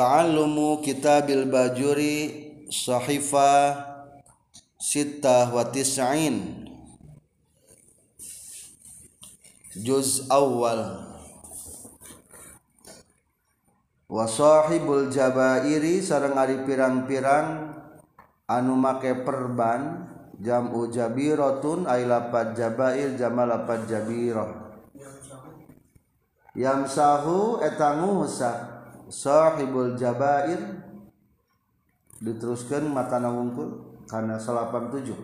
ta'allumu kitabil bajuri sahifa sittah wa tis'in. Juz awal. Wa sahibul jabairi sareng ari pirang-pirang anu make perban jam'u jabiratun ay lapat jabair jama lapat jabirah. Yamsahu eta ngusak sahibul jabair diteruskan mata wungkul karena salapan tujuh.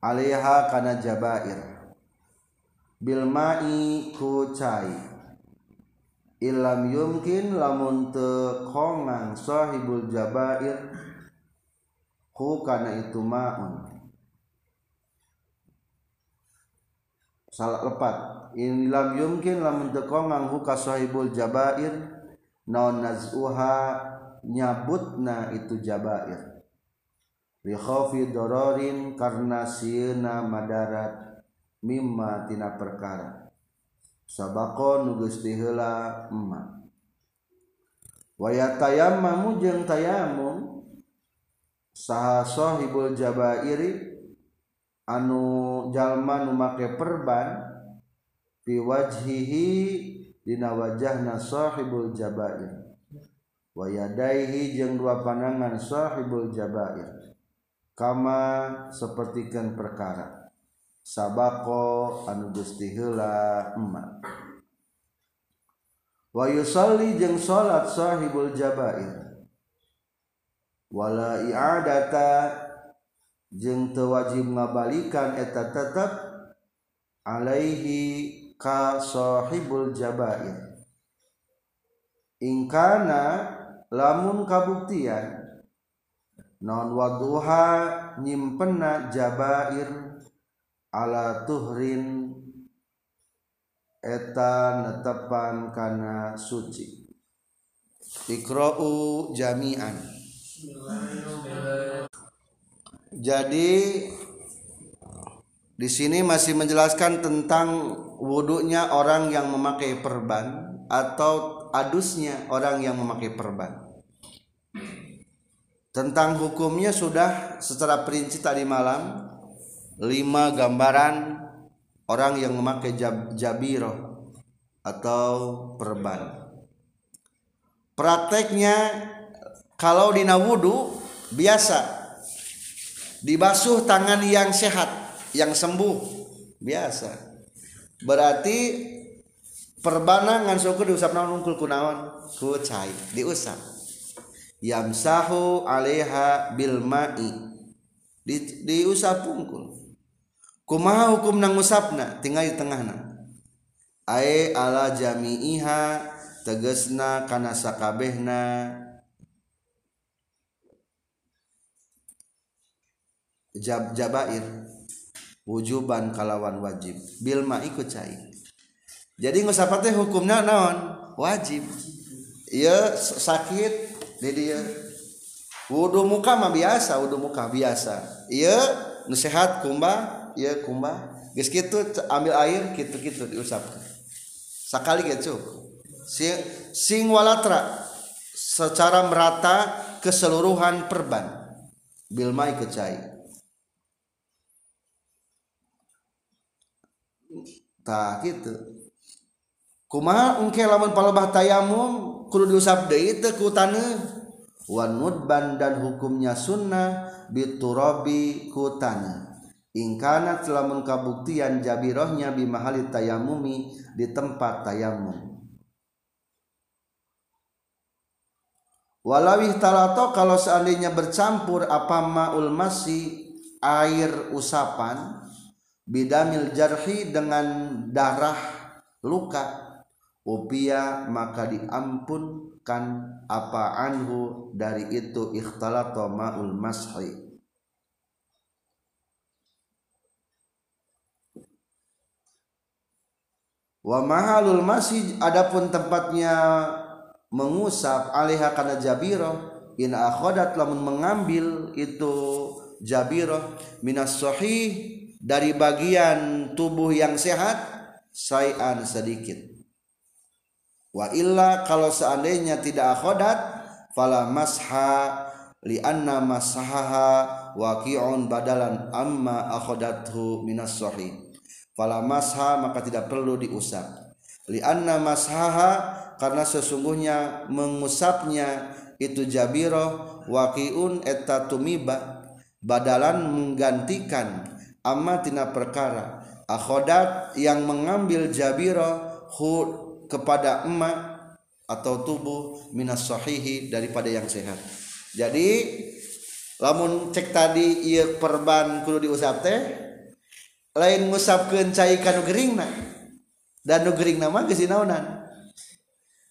Alaiha kana jabair. Bil ma'i ku cai. Ilam yumkin lamun te kongang sahibul jabair ku kana itu ma'un. Salah lepat. In lam yumkin lamun teu kongang hu sahibul jabair non nazuha nyabutna itu jabair. Li khaufi dororin karena sieuna madarat mimma tina perkara. Sabako nugus diheula emma. Waya tayammamu jeung tayamum saha sahibul jabairi anu jalma nu make perban piwajhihi dina wajahna sahibul jabair wa yadaihi jeung dua panangan sahibul jabair kama sapertikeun perkara. Sabako anu gusti heula emma. Wa yusalli jeung salat sahibul jabair wala i'adata jeung teu wajib ngabalikan eta tetep alaihi ka sahibul jabair ingkana lamun kabuktian non waduha nyimpenna jabair ala tuhrin eta netepan kana suci. Ikra'u jami'an. Jadi di sini masih menjelaskan tentang wudhunya orang yang memakai perban atau adusnya orang yang memakai perban. Tentang hukumnya sudah secara prinsip tadi malam lima gambaran orang yang memakai jab, jabiro atau perban. Prakteknya kalau dina wudhu biasa dibasuh tangan yang sehat yang sembuh biasa berarti perbanangan suku diusap naon ungkul kunaon? Ku cai diusap. Yamsahu alaiha bil ma'i. Di, diusap ungkul kumaha hukum nang usapna? Tinggal di tengahna. Ae ala jami'iha tegesna kana sakabehna. Jab jabair wujuban kalawan wajib. Bilma ikut cair jadi ngusapa teh hukumnya naon? Wajib. Iya sakit jadi iya wudhu muka mah biasa wudhu muka biasa. Iya nusehat kumba iya kumba. Geus kitu ambil air kitu-kitu diusapkan. Sekali gitu sing, sing walatra secara merata keseluruhan perban. Bilma ikut cair tak gitu. Kumaha engke lamun palebah tayamum kudu diusap deui teh ku taneuh? Wan dan hukumnya sunnah biturabi ku taneuh. Ingkana lamun kabuktian jabirohnya bimahali tayamumi di tempat tayamum. Walawih talato kalau seandainya bercampur apa maul masih air usapan bidamil jarhi dengan darah luka. Upia maka diampunkan apa anhu dari itu ikhtalata ma'ul mashi wa mahalul masih adapun tempatnya mengusap alaiha kana jabiro in akhadat lamun mengambil itu jabiro minas sahih dari bagian tubuh yang sehat sayan sedikit. Wa illa kalau seandainya tidak akhodat fala masha li anna masahaha waqi'un badalan amma akhadathu minas sahih. Fala masha maka tidak perlu diusap. Li anna mashaha karena sesungguhnya mengusapnya itu jabiro waqi'un eta tumiba badalan menggantikan amma tina perkara. Akhodat yang mengambil jabiro hu kepada emak atau tubuh minas sahihi daripada yang sehat. Jadi lamun cek tadi iya perban kudu diusap teh lain ngusapkeun cai kanu gering na dan nu nama naonan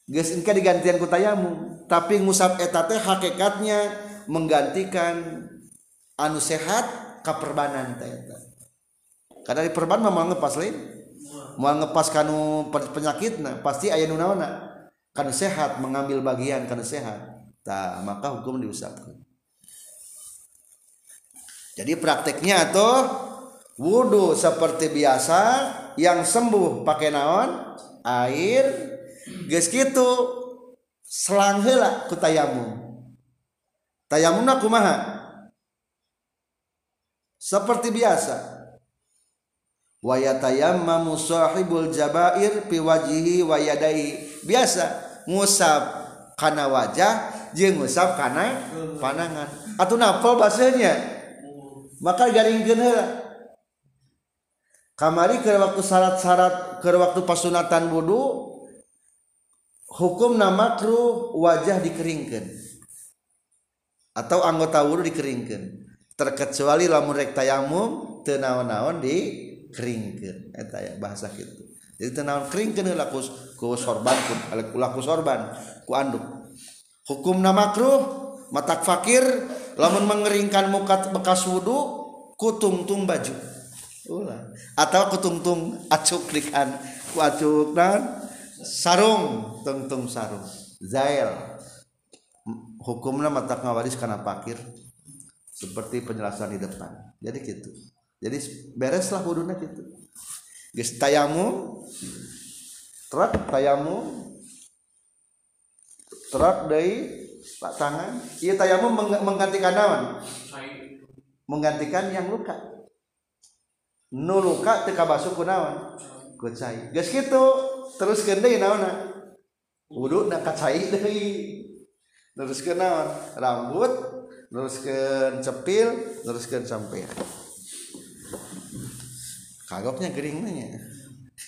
geus engke digantian ku tayamu. Tapi ngusap eta teh hakikatnya menggantikan anu sehat ka perbanan teh karena di perban mah ngepas lain. Mau ngepas kanu penyakitna pasti aya nu naonna karena sehat mengambil bagian karena sehat. Tak maka hukum diusapkan. Jadi prakteknya atau wudhu seperti biasa yang sembuh pakai naon? Air. Geus gitu selang heula ku tayamum tayamumna kumaha? Seperti biasa wayatayamma musahibul jabair piwajihi wayadai biasa ngusap karena wajah jeung ngusap karena panangan atau napal bahasanya. Maka garing heula kamari ke waktu syarat-syarat ke waktu pasunatan wudhu hukum nama kru wajah dikeringkan atau anggota wudhu dikeringkan terkecuali lamun rek tayamum tenaon-naon di dikeringkeun eta ya bahasa kitu. Jadi tenawan kering kena laku ku sorban ku laku sorban ku anduk. Hukum nama makruh matak fakir lamun mengeringkan muka bekas wudhu kutungtung baju. Ulah. atau kutungtung acuk likan ku acuk dan sarung tungtung sarung. Zail. Hukumnya matak ngawaris karena fakir seperti penjelasan di depan. Jadi gitu jadi bereslah wudhunya gitu. Geus tayamu terak tayamu terak dari tangan. Iya tayamu menggantikan naon? Menggantikan yang luka. Nu luka teka basuh ku naon? Ku cai. Geus kitu terus deui naonna wudu na ka cai deui. Teruskeun naon? Rambut teruskeun cepil teruskeun sampai kagoknya kering nanya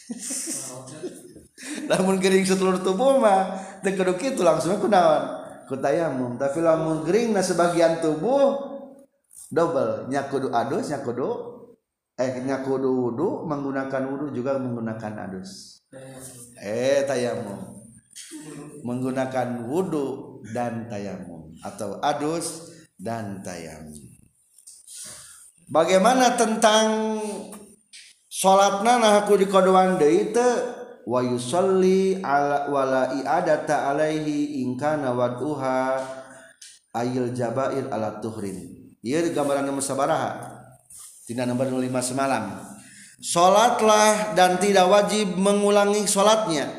lamun kering setelur tubuh mah teu kudu kitu langsung ku naon? Ku tayamum. Tapi lamun kering na sebagian tubuh double. Nya kudu adus nya kudu eh nya kudu wudu menggunakan wudu juga menggunakan adus. Eh tayamum. Menggunakan wudu dan tayamum. Atau adus dan tayamum. Bagaimana tentang salatna nah aku di kodoan deui teu wa yusalli ala wala i'adata alaihi in kana wad'uha ayil jabair ala tuhrin. Ieu gambaran nomor sabaraha tina nomor 5 semalam. Salatlah dan tidak wajib mengulangi salatnya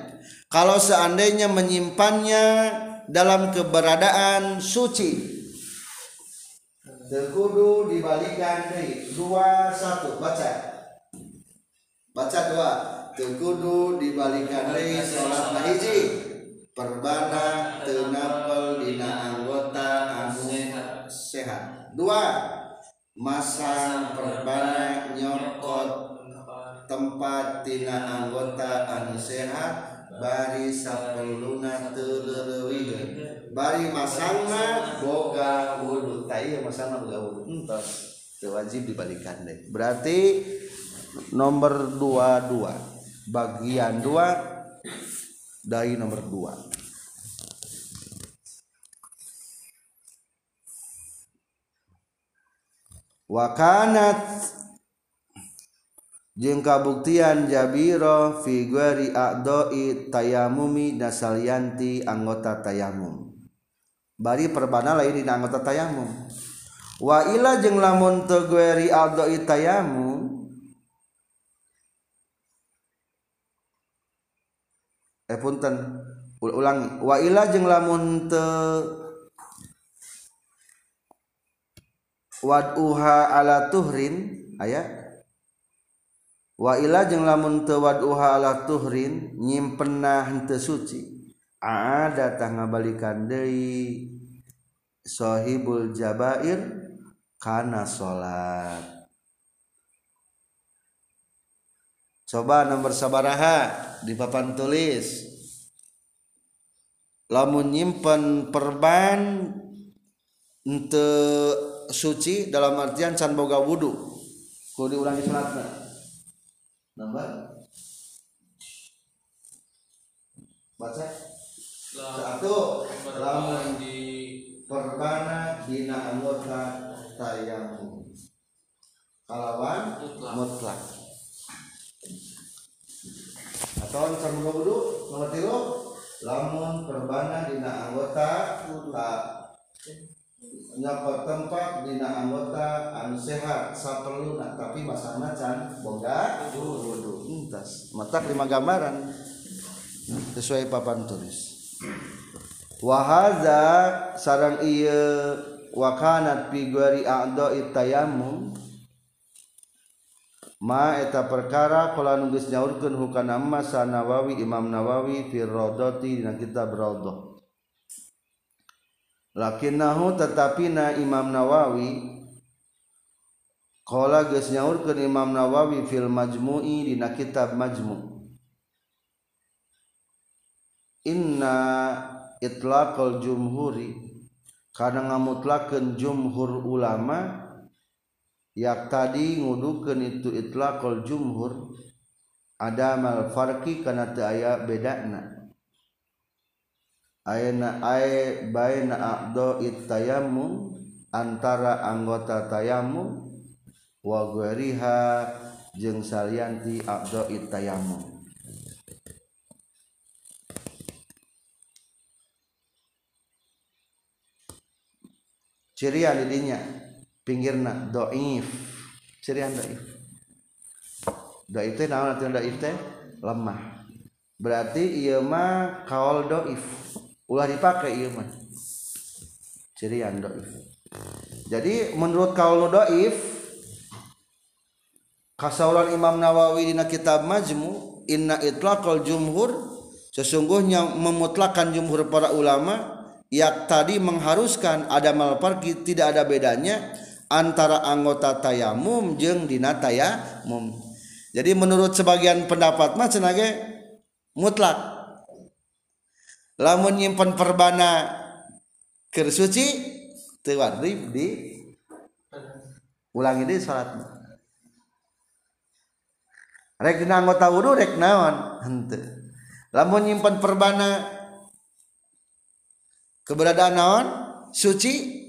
kalau seandainya menyimpannya dalam keberadaan suci. Terkudu dibalikan deui dua satu baca baca doa. Tekudu dibalikan deui salat hiji perbana tenapel dina anggota anu sehat. Dua masang perbana nyokot tempat tina anggota anu sehat bari sapeluna teu bari masangna boga wudu. Tai masangna boga wudu. Entos wajib dibalikan deh berarti nomor 22 bagian 2 dari nomor 2 wakanat. Jeung kabuktian Jabiro fi ghairi a'doi tayamumi nasalyanti anggota tayamum. Bari perbana lain di anggota tayamum. Wa ila jeung lamun teu ghairi a'doi tayamum eh punten. Ulang waila jeng lamun te waduha ala tuhrin ayat waila jeng lamun te waduha ala tuhrin nyimpenna henteu suci. Ada tangga balikan dari sohibul jabair karena sholat. Coba nomor sabaraha di papan tulis. Lamun nyimpen perban ente suci dalam artian can boga wudu. Kudu diulangi salatna. Nomor baca. Satu. Lamun di perbana dina anggota tayamum. Kalawan mutlak atau boga wudu nomor tilu lamun perbana dina anggota tak nyapa tempat dina anggota anu sehat saperluna. Tapi masana can boga wudu entas mata lima gambaran. Sesuai papan tulis. Wahaza sarang iya wakanat fi gari a'do itayamum ma eta perkara kala nunggus nyaurkeun hukana masa Nawawi Imam Nawawi fi Raudhati dina kitab Raudhah. Lakinnahu tetapina Imam Nawawi qala geus nyaurkeun Imam Nawawi fil Majmu'i dina kitab Majmu' inna itlaqal jumhuri kana ngamutlakeun jumhur ulama yak tadi ngudukeun itu itlaqul jumhur ada mal farqi kana teu aya bedana. Ayana ay baina aqdo tayammum antara anggota tayammum wa ghairiha jeung salianti aqdo tayammum cirian didinya pinggirna doif. Cirian doif. Doif teh naon artinya doif teh lemah. Berarti ieu mah kaul doif. Ulah dipakai ieu mah. Cirian doif. Jadi menurut kaul doif kasaulan Imam Nawawi dina kitab Majmu inna itlaqal jumhur sesungguhnya memutlakan jumhur para ulama yak tadi mengharuskan ada malparki tidak ada bedanya antara anggota tayamum jeung dina tayamum. Jadi menurut sebagian pendapat mah cenah mutlak. Lamun nyimpen perbana keur suci teu di ulangi deui salat. Rek dina anggota wudu rek naon henteu. Lamun nyimpen perbana keberadaan naon? Suci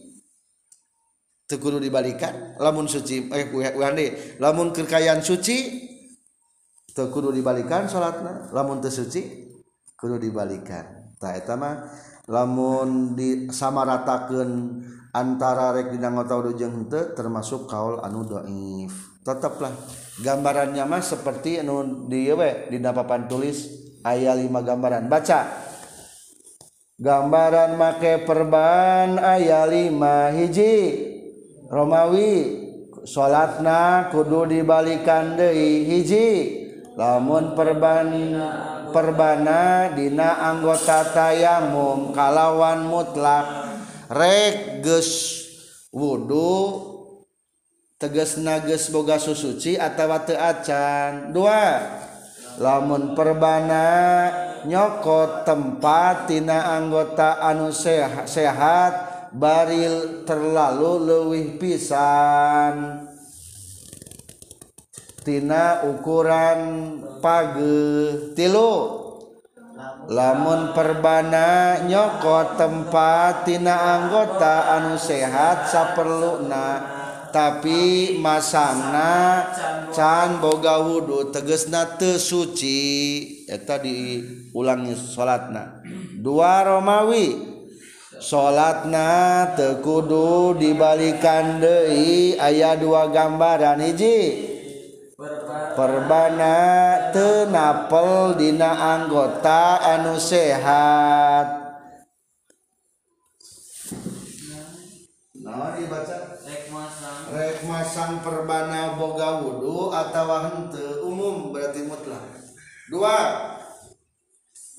kudu dibalikan lamun suci eh, wande eh, lamun kekayaan suci kudu dibalikan salatna lamun tersuci kudu dibalikan. Tak mah lamun di sama ratakan antara rek dina tau jeung henteu termasuk kaul anu dhaif tetaplah gambarannya mah seperti anu dieu we di papan tulis aya lima gambaran. Baca. Gambaran make perban aya lima hiji. Romawi salatna kudu dibalikan Dei hiji. Lamun perban perbana Dina anggota tayamum kalawan mutlak rek geus wudu teges nages boga susuci atau teacan. Dua lamun perbana nyokot tempat tina anggota anu sehat, sehat baril terlalu lewih pisan. Tina ukuran page tilu. Lamun perbana nyoko tempat tina anggota anu sehat saperluna tapi masana can boga wudhu tegesna teu suci. Eta diulangi salatna. Dua Romawi. salatna tekudu dibalikan Dei ayat dua gambaran hiji. Perbana tenapel Dina anggota anu sehat. Nah, rekmasang perbana boga wudhu atau hente umum berarti mutlak. Dua.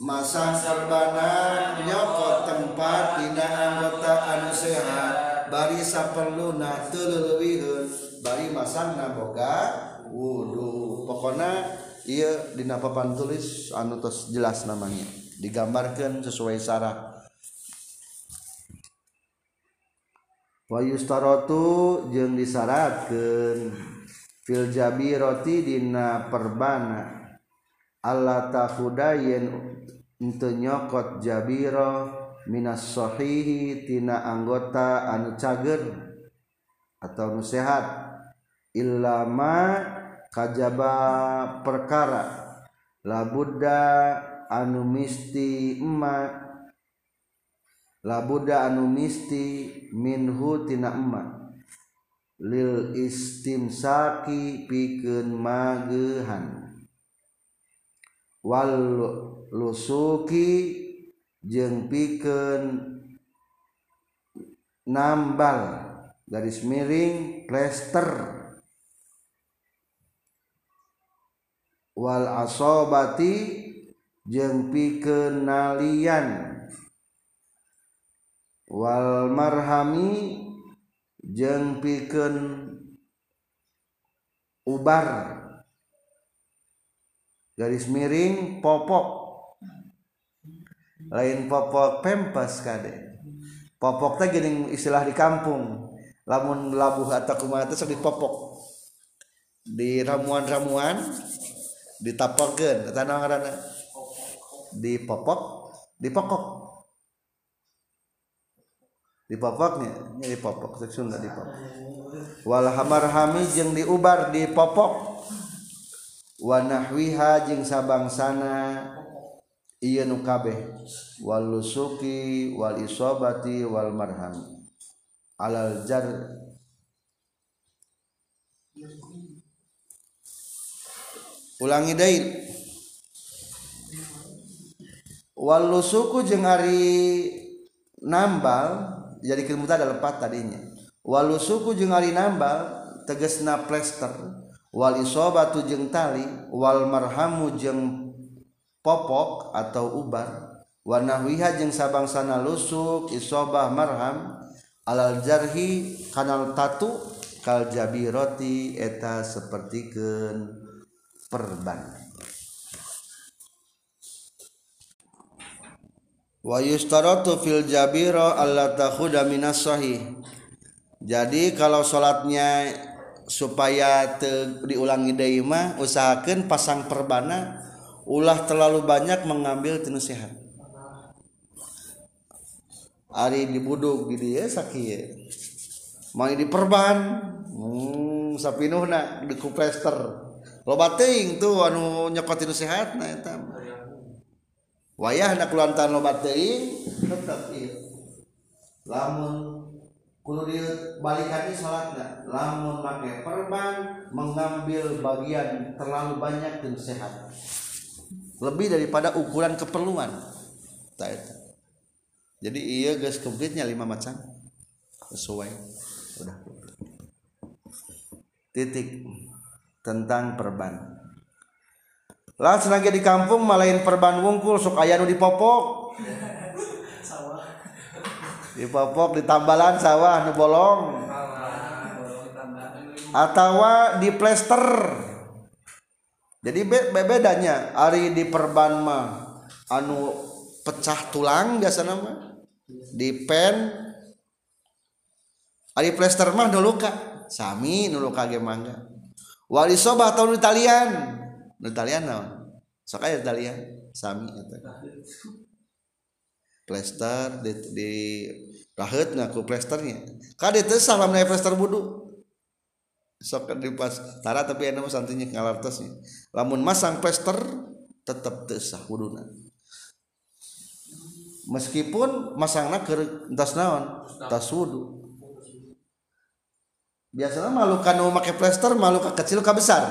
Masang perbana nyokot tempat tidak anggota anu sehat. Bari saperluna teleuwihun bari masang boga wudu. Pokoknya iya dina papan tulis anu tos jelas namanya. Digambarkan sesuai syarat wa yustaratu jeung disyaratkeun fil jabirati dina perbana. Allah ente nyokot Jabiro Minashohihitina anggota anu cager atau nusehat Ilama kajaba perkara. Labuda anu misti emma. Labuda anu misti minhu tina emma. Lil istimsaki pikeun magehan. wal lusuki jeung piken nambal garis miring plester. Wal asobati jeung pikeun nalian. Wal marhami jeung pikeun ubar. garis miring popok. Lain popok pempas kade. Popok teh gini istilah di kampung. Lamun labuh atau kumaha teh sok dipopok. Di ramuan-ramuan ditapokeun eta naon ngaranna? Dipopok dipokok. Dipopoknya dipopok. Sunda dipopok. Wal hamarhami jeung diubar dipopok wa nahwiha jeung sabangsana ieu nu kabeh wal lusuki wal isobati wal marham. Alal jar. Ulangi deui. Wal lusuku ari nambal jadi kilmuta ada lepat tadinya. Wal lusuku ari nambal tegesna plester wal isobatu jeung tali wal marhamu jeung popok atau ubar. Wa nahwiha jeung sabangsana lusuk isobah marham. Alal jarhi kanal tatu kal jabiroti eta sapertikeun perban. Wa yustaratu fil jabiro alla takhuda minas sahih. Jadi kalau sholatnya supaya diulangi Daimah usahakan pasang perbana ulah terlalu banyak mengambil tinu sehat. Ari dibuduk di dia sakit mau diperban hmm, sapinuh di dikuplester. Loba ting tuh anu nyekotin sehat nah eta wayah nak kulantan loba ting tetap iya lamun kudu dibalikan salatna lamun make perban mengambil bagian terlalu banyak dan sehat. Lebih daripada ukuran keperluan. Jadi iya guys komplitnya lima macam. Sesuai. Udah. Titik tentang perban. Lah senangnya di kampung malain perban wungkul sok aya nu dipopok dipopok di tambalan sawah nu bolong atau di plester jadi be bedanya ari di perban mah anu pecah tulang biasa nama di pen. Ari plester mah dulu kak sami dulu kage mangga wali soba atau nu Italian nu Italian naon? Sok aya Italian sami plester di, di rahet ngaku plesternya. Kade teu salam na plester budu. Sok di pas tara tapi enak santinya ngalartosnya. Lamun masang plester tetap tesah wuduna meskipun masangna ke tas naon? Tas wudu. Biasanya malu kanu make plester malu kecil ka besar?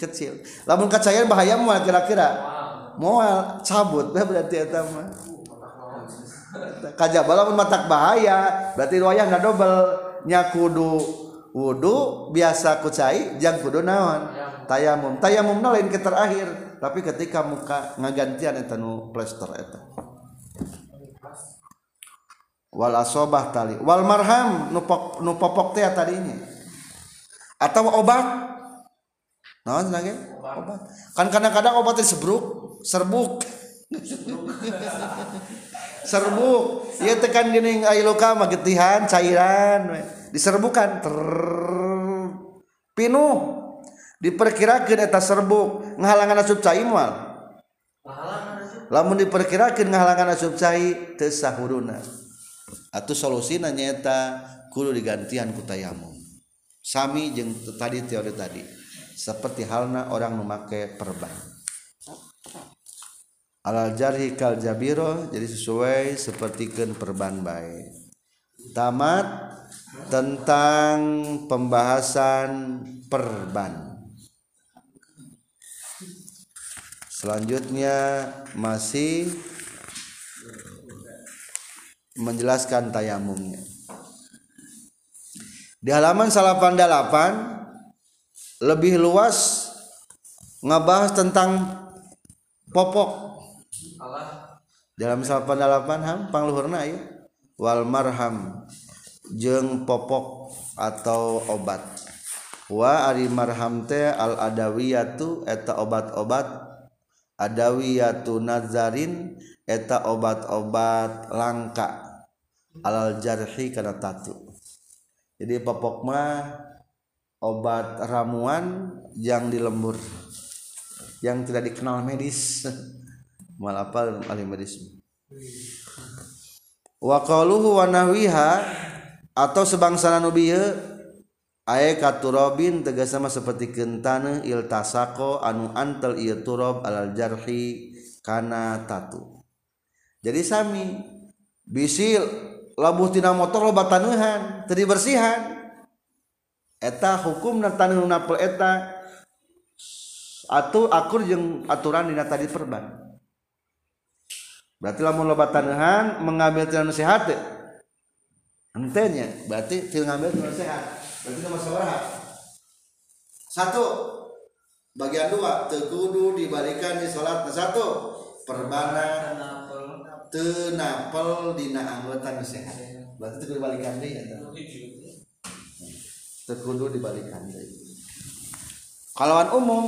Kecil. Lamun kacayan bahaya mau kira-kira. Mau cabut berarti eta mah kajabala pun matak bahaya. Berarti wayah nggak double nya kudu wudu biasa kucai jang kudu naon. Tayamum. Tayamum lain ke terakhir. Tapi ketika muka ngagantian eta nu plester eta. Wal asobah tali. Wal marham nu pok nu popok teh tadinya atau obat. Naon lagi obat. Kan kadang-kadang obatnya sebruk serbuk serbuk ya tekan gini ailuka mah getihan cairan diserbukan. Ter pinuh diperkirakan eta serbuk ngahalangan asup cai mal lamun diperkirakan ngahalangan asup cai teu sahuruna. Atuh solusina nyaeta kudu digantian ku tayamum sami jeung tadi teori tadi. Seperti halna orang memakai perban. Alal jarhi kal jabiro jadi sesuai sepertikan perban baik tamat tentang pembahasan perban. Selanjutnya masih menjelaskan tayamumnya. Di halaman 88 lebih luas ngebahas tentang popok dalam 88 ham pangluhurna ya wal marham jeng popok atau obat. Wa ari marham teh al adawiyatu eta obat-obat. Adawiyatu nazarin eta obat-obat langka. Alal jarhi kana tatu. Jadi popok mah obat ramuan yang dilembur yang tidak dikenal medis mal apal alimerisme wa qaluhu wa nahwiha atau sebangsa nu bieu ae katurabin tegas sama seperti kentane iltasako anu antel ieu turab alal jarhi kana tatu. Jadi sami bisil labuh tina motor loba taneuhan teu dibersihan. Eta hukumna taneuhna napel eta atu akur jeung aturan dina tadi perban. Berarti lamun loba tanehan mengambil tina nasihat entenya berarti til ngambil tina nasihat berarti itu masalah satu bagian dua tegudu dibalikan di sholat. Satu perbana tenapel dina anggota nasihat berarti itu dibalikan deh ya tegudu dibalikan deh kalauan umum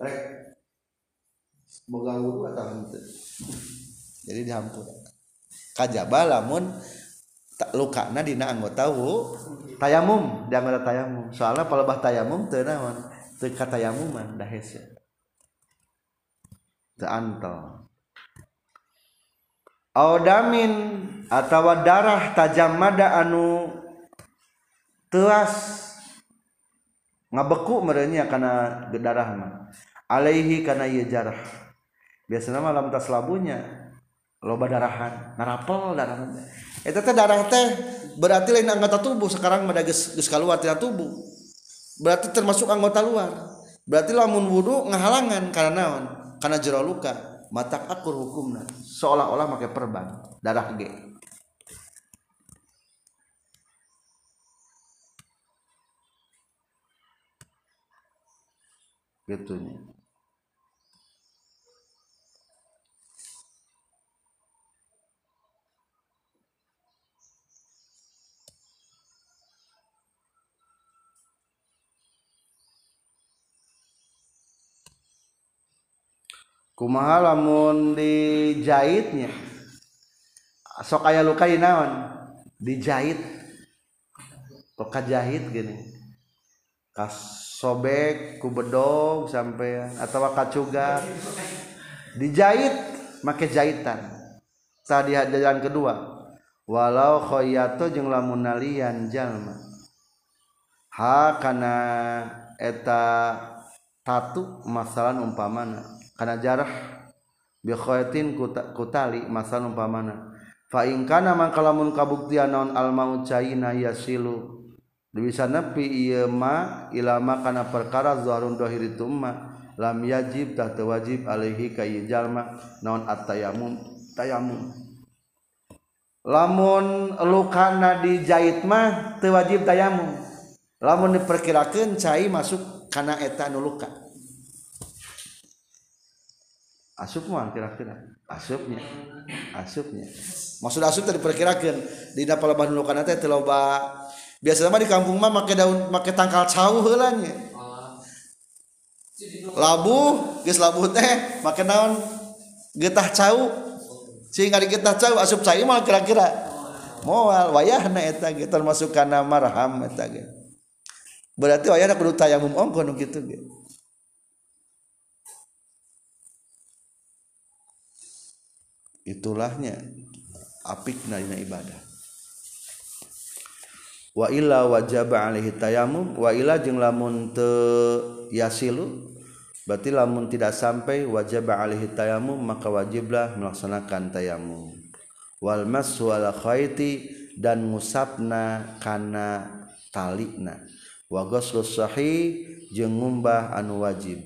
rek boga wudu atau henteu jadi dihampur. Kajaba lamun lukana dina anggota wu tayamum. Di anggota tayamum. Soalnya bah tayamum teu naon? Teu katayamuman dah hese. Teu antol audamin atawa darah tajam mada anu teas ngabeku merenya karena darah mah. Alaihi karena ieu jarah biasanya malam tas labunya. Loba darahan. Narapel darah itu teh darah teh. Berarti lain anggota tubuh. Sekarang pada ges keluar tidak tubuh. Berarti termasuk anggota luar. Berarti lamun wudhu ngahalangan karena naon? Karena jero luka. Matak akur hukumna. Seolah-olah pakai perban. Darah G gitu kumaha lamun dijahitnya? Sok aya luka naon? Dijahit. Luka jahit gini. Kasobek ku bedog sampai atau kacuga dijahit make jahitan. Tadi jalan kedua. Walau khoyato jeung lamun nalian jalma. Ha kana eta tatu masalah umpamana kana jarah bi kutali masa umpamana fa in kana mangkalamun kabuktian naon al maut caina yasilu. Bisa nepi ieu ma ilama kana perkara zarun dohir itu ma lam yajib tah wajib alaihi ka jalma naon at tayamum tayamum lamun lukana dijahit mah teu wajib tayamum lamun diperkirakeun cai masuk kana eta nu luka. asup mah kira-kira. Asupnya. Asupnya. Maksud asup tadi perkirakan di napal bahan lokana teh teu loba. Biasa mah di kampung mah make daun make tangkal cau heula nya labu geus labu teh make naon? Getah cau. Sehingga di getah cau asup cai mah kira-kira. Moal wayahna eta ge termasuk kana marham eta ge. Berarti wayahna kudu tayamum ongkon gitu gitu itulahnya apikna dina ibadah. Wa illa wajaba alaihi tayamum wa illa jeung lamun teu yasilu berarti lamun tidak sampai wajib alaihi tayamum maka wajiblah melaksanakan tayamum wal masu ala khaiti dan musabna kana talina wa ghuslu sahih jeung ngumbah anu wajib.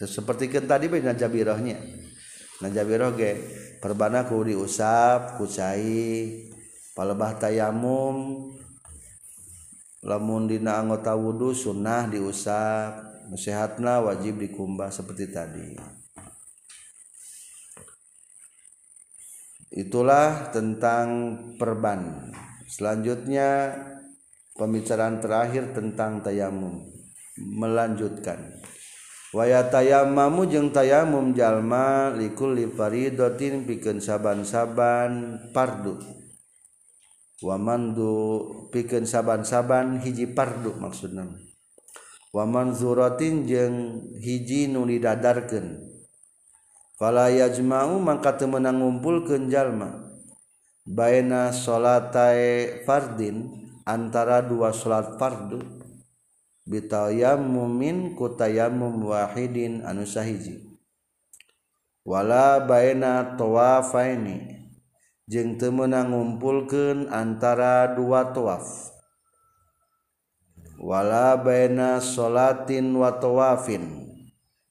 Seperti kan tadi beda jabirahnya nah jabirah ge perbana ku diusap ku cai palebah tayamum lamun dina anggota wudu sunnah diusap sehatna wajib dikumbah seperti tadi. Itulah tentang perban. Selanjutnya pembicaraan terakhir tentang tayamum. Melanjutkan waya tayamamu jeung tayamum jalma likulli faridatin pikeun saban-saban pardu. Wamandu pikeun saban-saban hiji pardu maksudna. Waman zuratin jeung hiji nu didadarkeun. Fala yajma'u mangka teu meunang ngumpulkeun jalma. Baina salatai fardin antara dua salat fardu bitayammumin mumin tayammum wahidin anu sahiji. Wala baina tawafaini jeung teu meunang ngumpulkeun antara dua tawaf wala baina salatin wa tawafin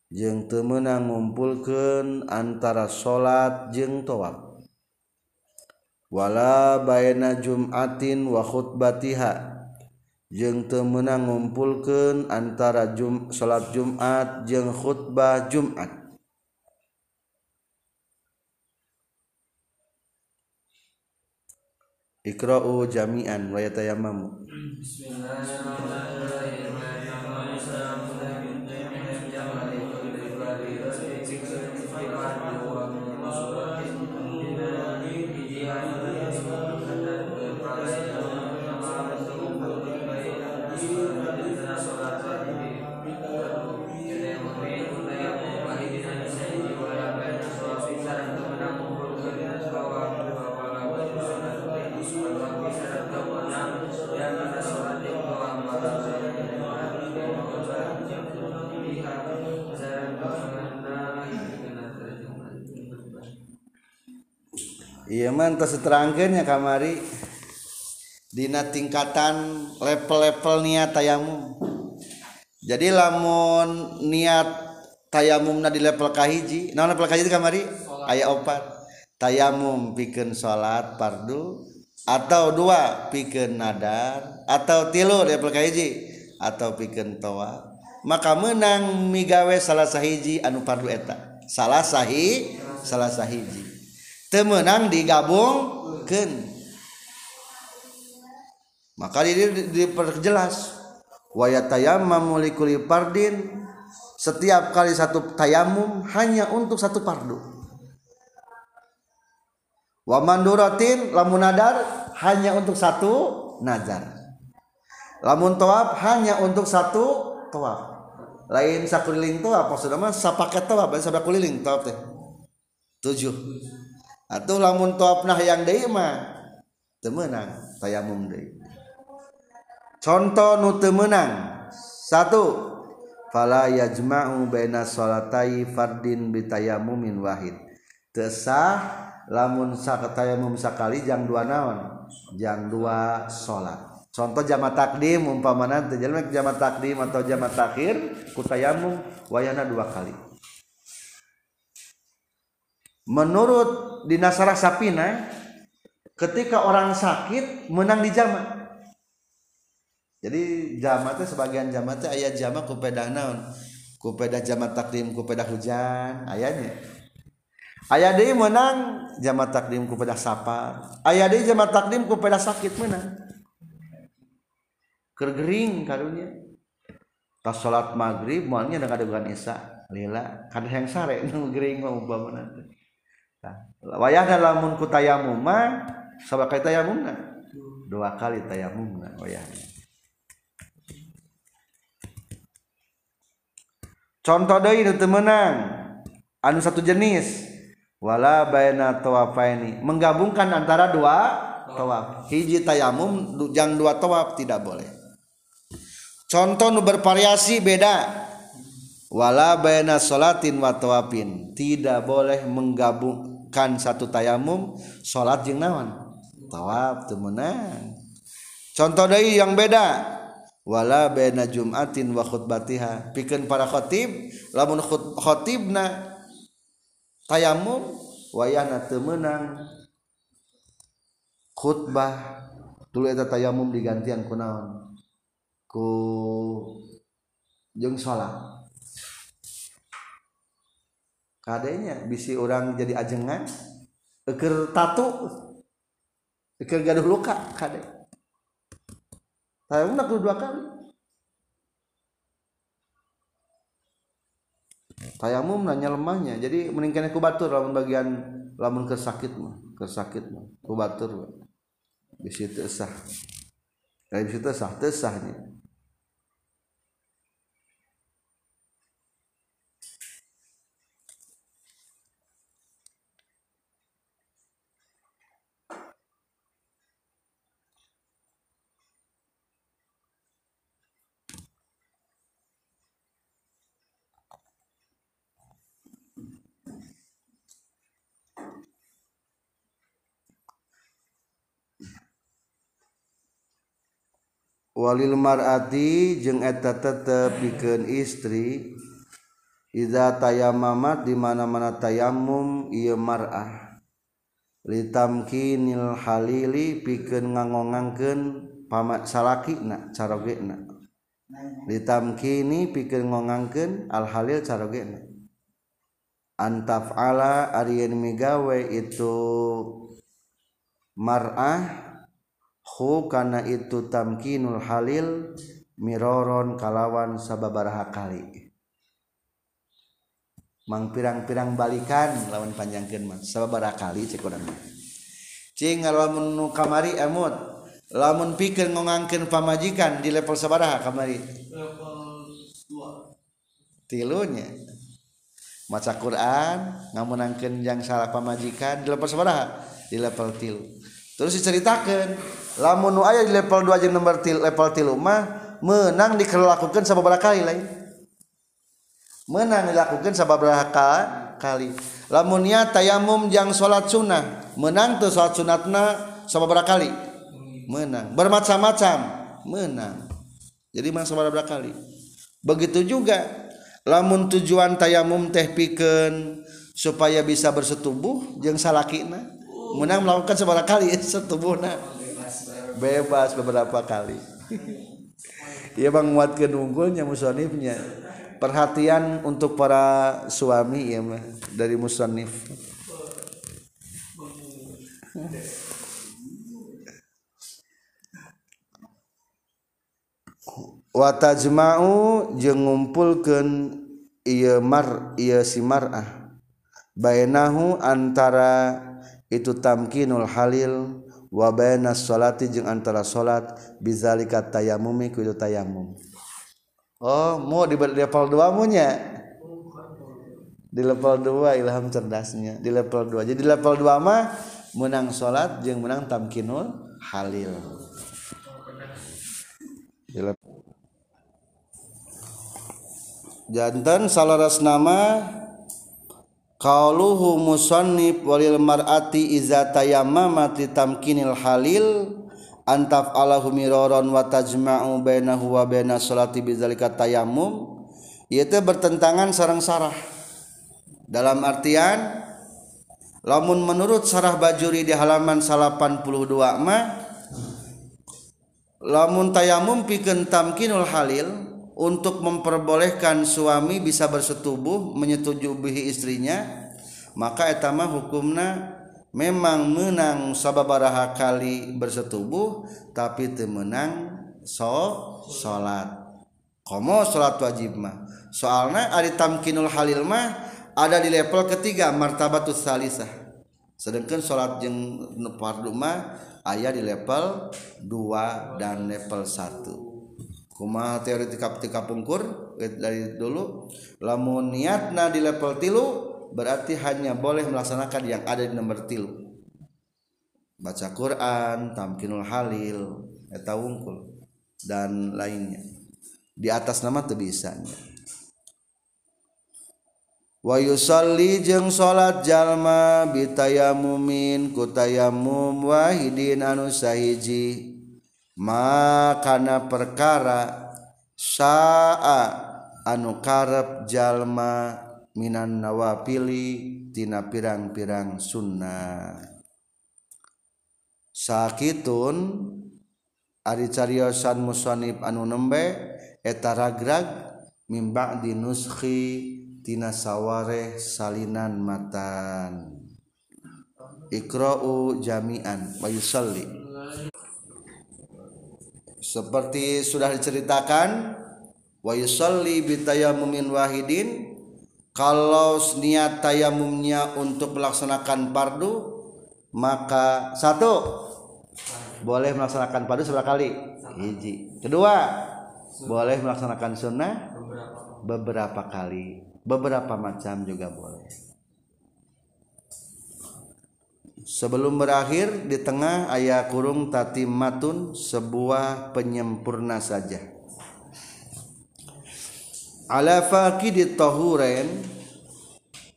jeung teu meunang ngumpulkeun antara salat jeung tawaf. Wala baina jum'atin wa khutbatiha jeung teu meunang ngumpulkeun antara jum, salat Jumat jeung khutbah Jumat. Iqra'u jami'an wa yatayammamu Iya mantas terangkannya kamari. Dina tingkatan level-level niat tayamum jadi lamun niat tayamumna di level kahiji nah level kahiji kamari? Ayat opat. Tayamum bikin sholat pardu atau dua bikin nadar atau tilu level kahiji atau bikin toa maka menang migawe salah sahiji anu pardu eta. Salah sahi salah sahiji. Temenang digabungkan maka ini diperjelas wayat tayamam mulikuli pardin setiap kali satu tayamum hanya untuk satu pardu wa manduratin lamun nadar hanya untuk satu nazar lamun tawaf hanya untuk satu tawaf lain sakuliling tawaf maksudnya mah sapaket tawaf sapakuliling tawaf teh. Tujuh atau lamun toapnah yang deui mah teu meunang tayamum deui. Contoh nu teu meunang satu fala yajma'u baina salatai fardin bitayamumin wahid. Teu sah lamun sakatayamum sakali jang dua naon? Jang dua salat. Contoh jama takdim umpamana teu jelema jama takdim atau jama takhir kutayamum wayana dua kali. menurut dinasara Sapina ketika orang sakit menang di jama jadi jama itu sebagian jama itu ayat jama kupedah naon? Kupedah jama takdim kupedah hujan ayatnya ayat dia menang jama takdim kupedah sapa. Ayat dia jama takdim kupedah sakit menang. Kergering karunya. Pas sholat maghrib mualnya dengan adegan isya lila kan yang sare nu gering mau umpama nanti nah, wayahna lamun ku tayamum mah sabakali tayamumna? Dua kali tayamumna wayahna contoh deui nu menang anu satu jenis wala baina tawafaini menggabungkan antara dua tawaf. Hiji tayamum jang dua tawaf tidak boleh. Contoh nu bervariasi beda. Wala baina salatin wa tidak boleh kan satu tayamum salat jeung naon? Tawaf teu meunang. Contoh deui yang beda. Wala baina jum'atin wa khutbatiha. Pikeun para khatib lamun khatibna tayamum wayahna teu meunang. Khutbah dulu eta tayamum digantian ku naon? Ku jeung salat kadenya bisi orang jadi ajengan eker tatu eker gaduh luka kade saya nak dua kali. Tayamum nanya lemahnya jadi meningkatnya kubatur lamun bagian lamun kesakit mah kesakit mah. Kubatur bisi itu sah. Dari situ sah sahnya Walil marati jeung eta tetep pikeun istri Iza tayamamat dimana-mana tayamum ieu mar'ah. Litamkinil halili pikeun ngangongangkeun pamak salakina carogena. Litamkini pikeun ngongangkeun al halil carogena Antaf ala ariyen migawe itu mar'ah hu kana itu tamkinul halil miroron kalawan sababaraha kali. Mang pirang-pirang balikan lawan panjangkeun mah sababaraha kali cek urang cing lamun nu kamari eh, emut lamun pikeun ngongangkeun pamajikan di level sabaraha kamari? Level 2 tilunya. Maca Quran ngamunangkeun jang salah pamajikan di level sabaraha? Di level tilu. terus diceritakan lamun aya di level 2 jeung nomor til, level 3 mah menang dilakukan sababaraha kali lain. Menang dilakukan sababaraha kali. Lamunnya tayamum jang salat sunnah menang tuh salat sunatna sababaraha kali. Menang. Bermacam-macam menang. Jadi menang sababaraha kali. Begitu juga lamun tujuan tayamum teh pikeun supaya bisa bersetubuh jeung salakina menang melakukan seberapa kali setubuhna bebas beberapa kali. Ya bang muat unggulnya musonifnya perhatian untuk para suami ya mah dari musonif watajma'u jeung ngumpulkeun ieu mar ieu si mar'ah. Bainahu antara itu tamkinul halil wa baina sholati jeung antara salat bizalika tayamumi ku itu tayamum oh mau di level 2 mu nya di level 2 ilham cerdasnya. Di level 2 jadi level 2 mah menang salat jeung menang tamkinul halil. Di level jantan salaras nama qauluhu musannif walil mar'ati iza tayammama tamkinil halil antaf alahu miraran wa tajma'u bainahu wa baina salati bidzalika tayammum. Itu bertentangan sarang sarah. Dalam artian lamun menurut sarah bajuri di halaman 82 mah lamun tayamum pikeun tamkinul halil untuk memperbolehkan suami bisa bersetubuh menyetujui istrinya maka etama hukumna memang menang sababaraha kali bersetubuh tapi temenang so salat komo salat wajib mah. Soalnya ari tamkinul halil mah ada di level ketiga martabatus salisah. Sedangkan salat jeung fardu mah aya di level 2 dan level 1 kumaha teori tika tika pungkur dari dulu. Lamun niatna di level tilu berarti hanya boleh melaksanakan yang ada di nomor tilu. Baca Quran tamkinul halil eta wungkul dan lainnya. Di atas nama tuh bisanya. Wa yusalli jeung salat jalma bitayamumin kutayamum wahidin anu sahiji makana perkara saa anu karep jalma minan nawapili tina pirang-pirang sunnah sakitun ari cariosan musanib anu nembe eta ragrag mimba di nuskhi tina sawareh salinan matan. Ikra'u jami'an wa yusalli. Seperti sudah diceritakan wa yusalli bitayammumin wahidin. Kalau niat tayamumnya untuk melaksanakan pardu maka satu boleh melaksanakan pardu seberapa kali? Hiji. Kedua boleh melaksanakan sunnah beberapa kali. Beberapa macam juga boleh sebelum berakhir di tengah ayat kurung tatimatun sebuah penyempurna saja. Ala faqidi tahuren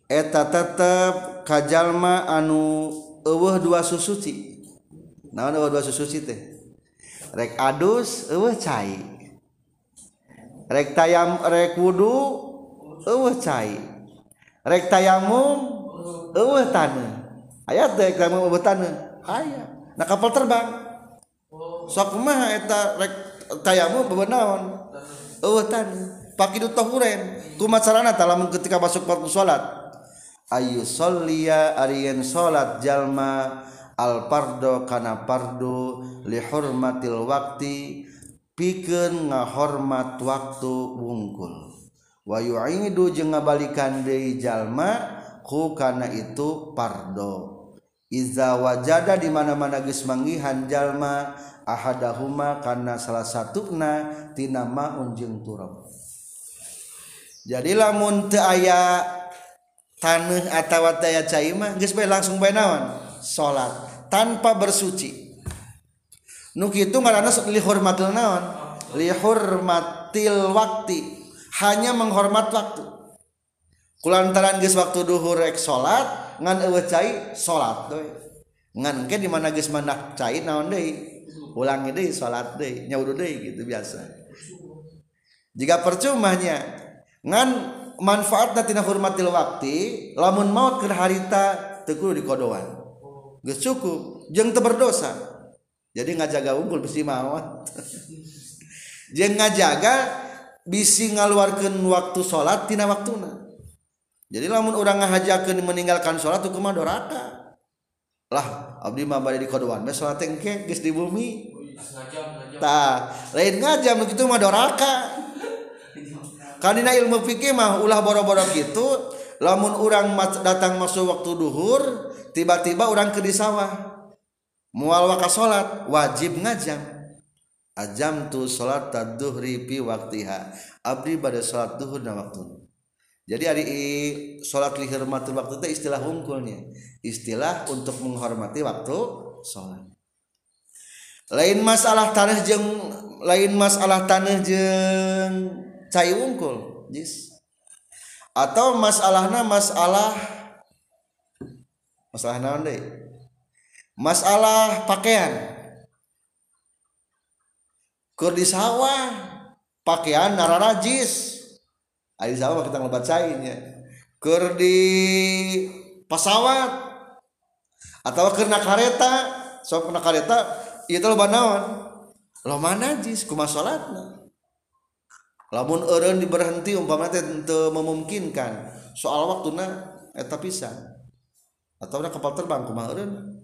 eta tetep kajalma anu eueuh dua susuci naon eueuh dua susuci teh? Rek adus eueuh cai. Rek tayam rek wudu eueuh cai. Rek tayamum eueuh taneuh ayat deh kamu bebetan ayat nah kapal terbang. Sok mah eta rek tayamu bebenaon. Bebetan pakai duta huren. Kumat sarana talamun ketika masuk waktu salat. Ayu solia ariyan salat jalma al pardo kana pardo li lihormatil waqti. Pikeun ngahormat waktu wungkul. Wayu aidu jeung ngabalikan deui jalma ku kana itu pardo iza wajada di mana-mana geus manggihan jalma ahadahuma kana salah satuna tina maun jeung turab jadi lamun teu aya taneuh atawa teu cai mah geus bae langsung bae naon? Salat tanpa bersuci. Nu kitu ngaranna li hurmatil naon? Li hurmatil waktu hanya menghormat waktu. Kulantaran geus waktu duhur rek salat ngan eueuh cai salat deui ngan engke di mana geus mandak cai naon deui? Ulangi deui salat deui nyaudu deui gitu biasa. Jika percumanya ngan manfaatna tina hormatil waktu lamun maut keur harita teu kudu dikodoan. Geus cukup jeung teu berdosa. Jadi ngajaga unggul bisi maot jeung ngajaga bisi ngaluarkeun waktu salat tina waktuna. jadi lamun orang ngahajakeun meninggalkan salat tuh doraka lah abdi mah bari di kodoan mah salat engke geus di bumi. Tah lain ngajam kitu mah doraka. Karena ilmu fikih mah ulah boro-boro gitu. Lamun orang datang masuk waktu duhur tiba-tiba orang ke di sawah. Mual waka salat wajib ngajam. Ajam tu salat tadduhri pi waktiha. Abdi pada salat duhur na waktu. Jadi hari salat li hormati waktu itu istilah hungkulnya istilah untuk menghormati waktu salat lain masalah tanah jeng lain masalah tanah jeng cai wungkul jis. Atau masalahnya masalah masalah naon masalah pakaian. Keur di sawah pakaian nara Ari sama kita ngelebat cainya. Ker di pesawat atau kena kareta, so kena kareta itu lo banawan. Lo mana jis kuma salatna. Lamun eureun diberhenti umpama teh teu memungkinkan. Soal waktuna eta pisan. Atau na kapal terbang kumaha eureun.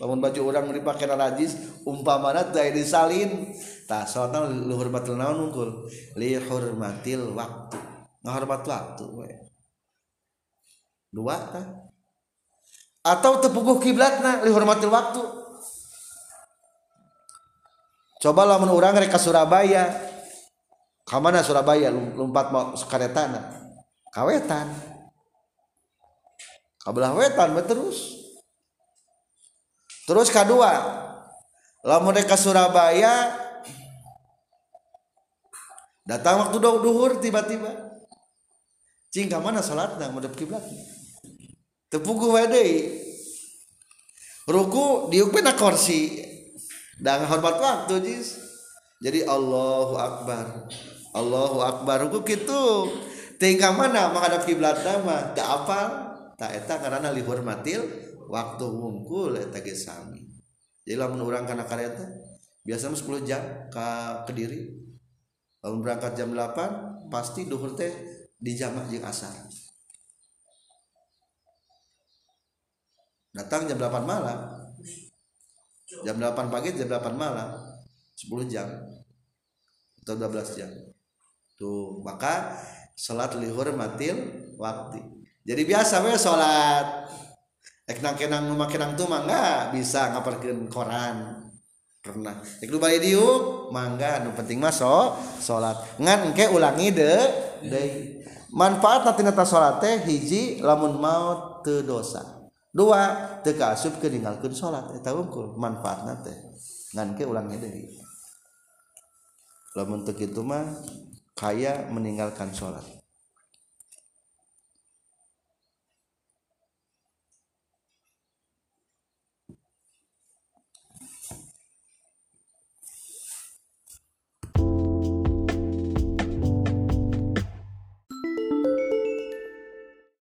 Lamun baju orang dipakai rajis umpamana teu disalin. Tah salatna luhur batil naon unggul? Li hurmatil waktu menghormat waktu we. dua tah atau tepuguh kiblatna dihormati waktu. Coba lamun orang reka Surabaya kamana Surabaya? Lompat mau karetana. Kawetan kabelah wetan we terus. Terus kedua lamun reka Surabaya datang waktu duhur tiba-tiba. Cing kamana salatna? Madep kiblatna tepugu wede ruku diuk pena kursi dan hormat waktu jis. Jadi Allahu Akbar. Allahu Akbar. Ruku gitu tinggal mana menghadap kiblat nama tak apa tak eta karena lihormatil waktu ngungkul eta ge sami. Jadi lamun urang kana kareta biasa 10 jam ke kediri. Lamun berangkat jam 8 pasti duhur teh di jamak jeung asar datang jam 8 malam. Jam 8 pagi jam 8 malam. 10 jam. Atau 12 jam. Tuh maka salat lihur matil waktu jadi biasa we salat. Ek nang kenang rumah kenang tuh mangga bisa ngaparkeun koran. Pernah. Ek lu balik diuk mangga nu penting mah salat. Ngan engke ulangi de deui manfaat natinata salat teh hiji lamun maut teu dosa. Dua teu kaasup ke ninggalkeun salat eta unggul manfaatna teh. Ngan ke ulangnya deui. Lamun teu kitu mah kaya meninggalkan salat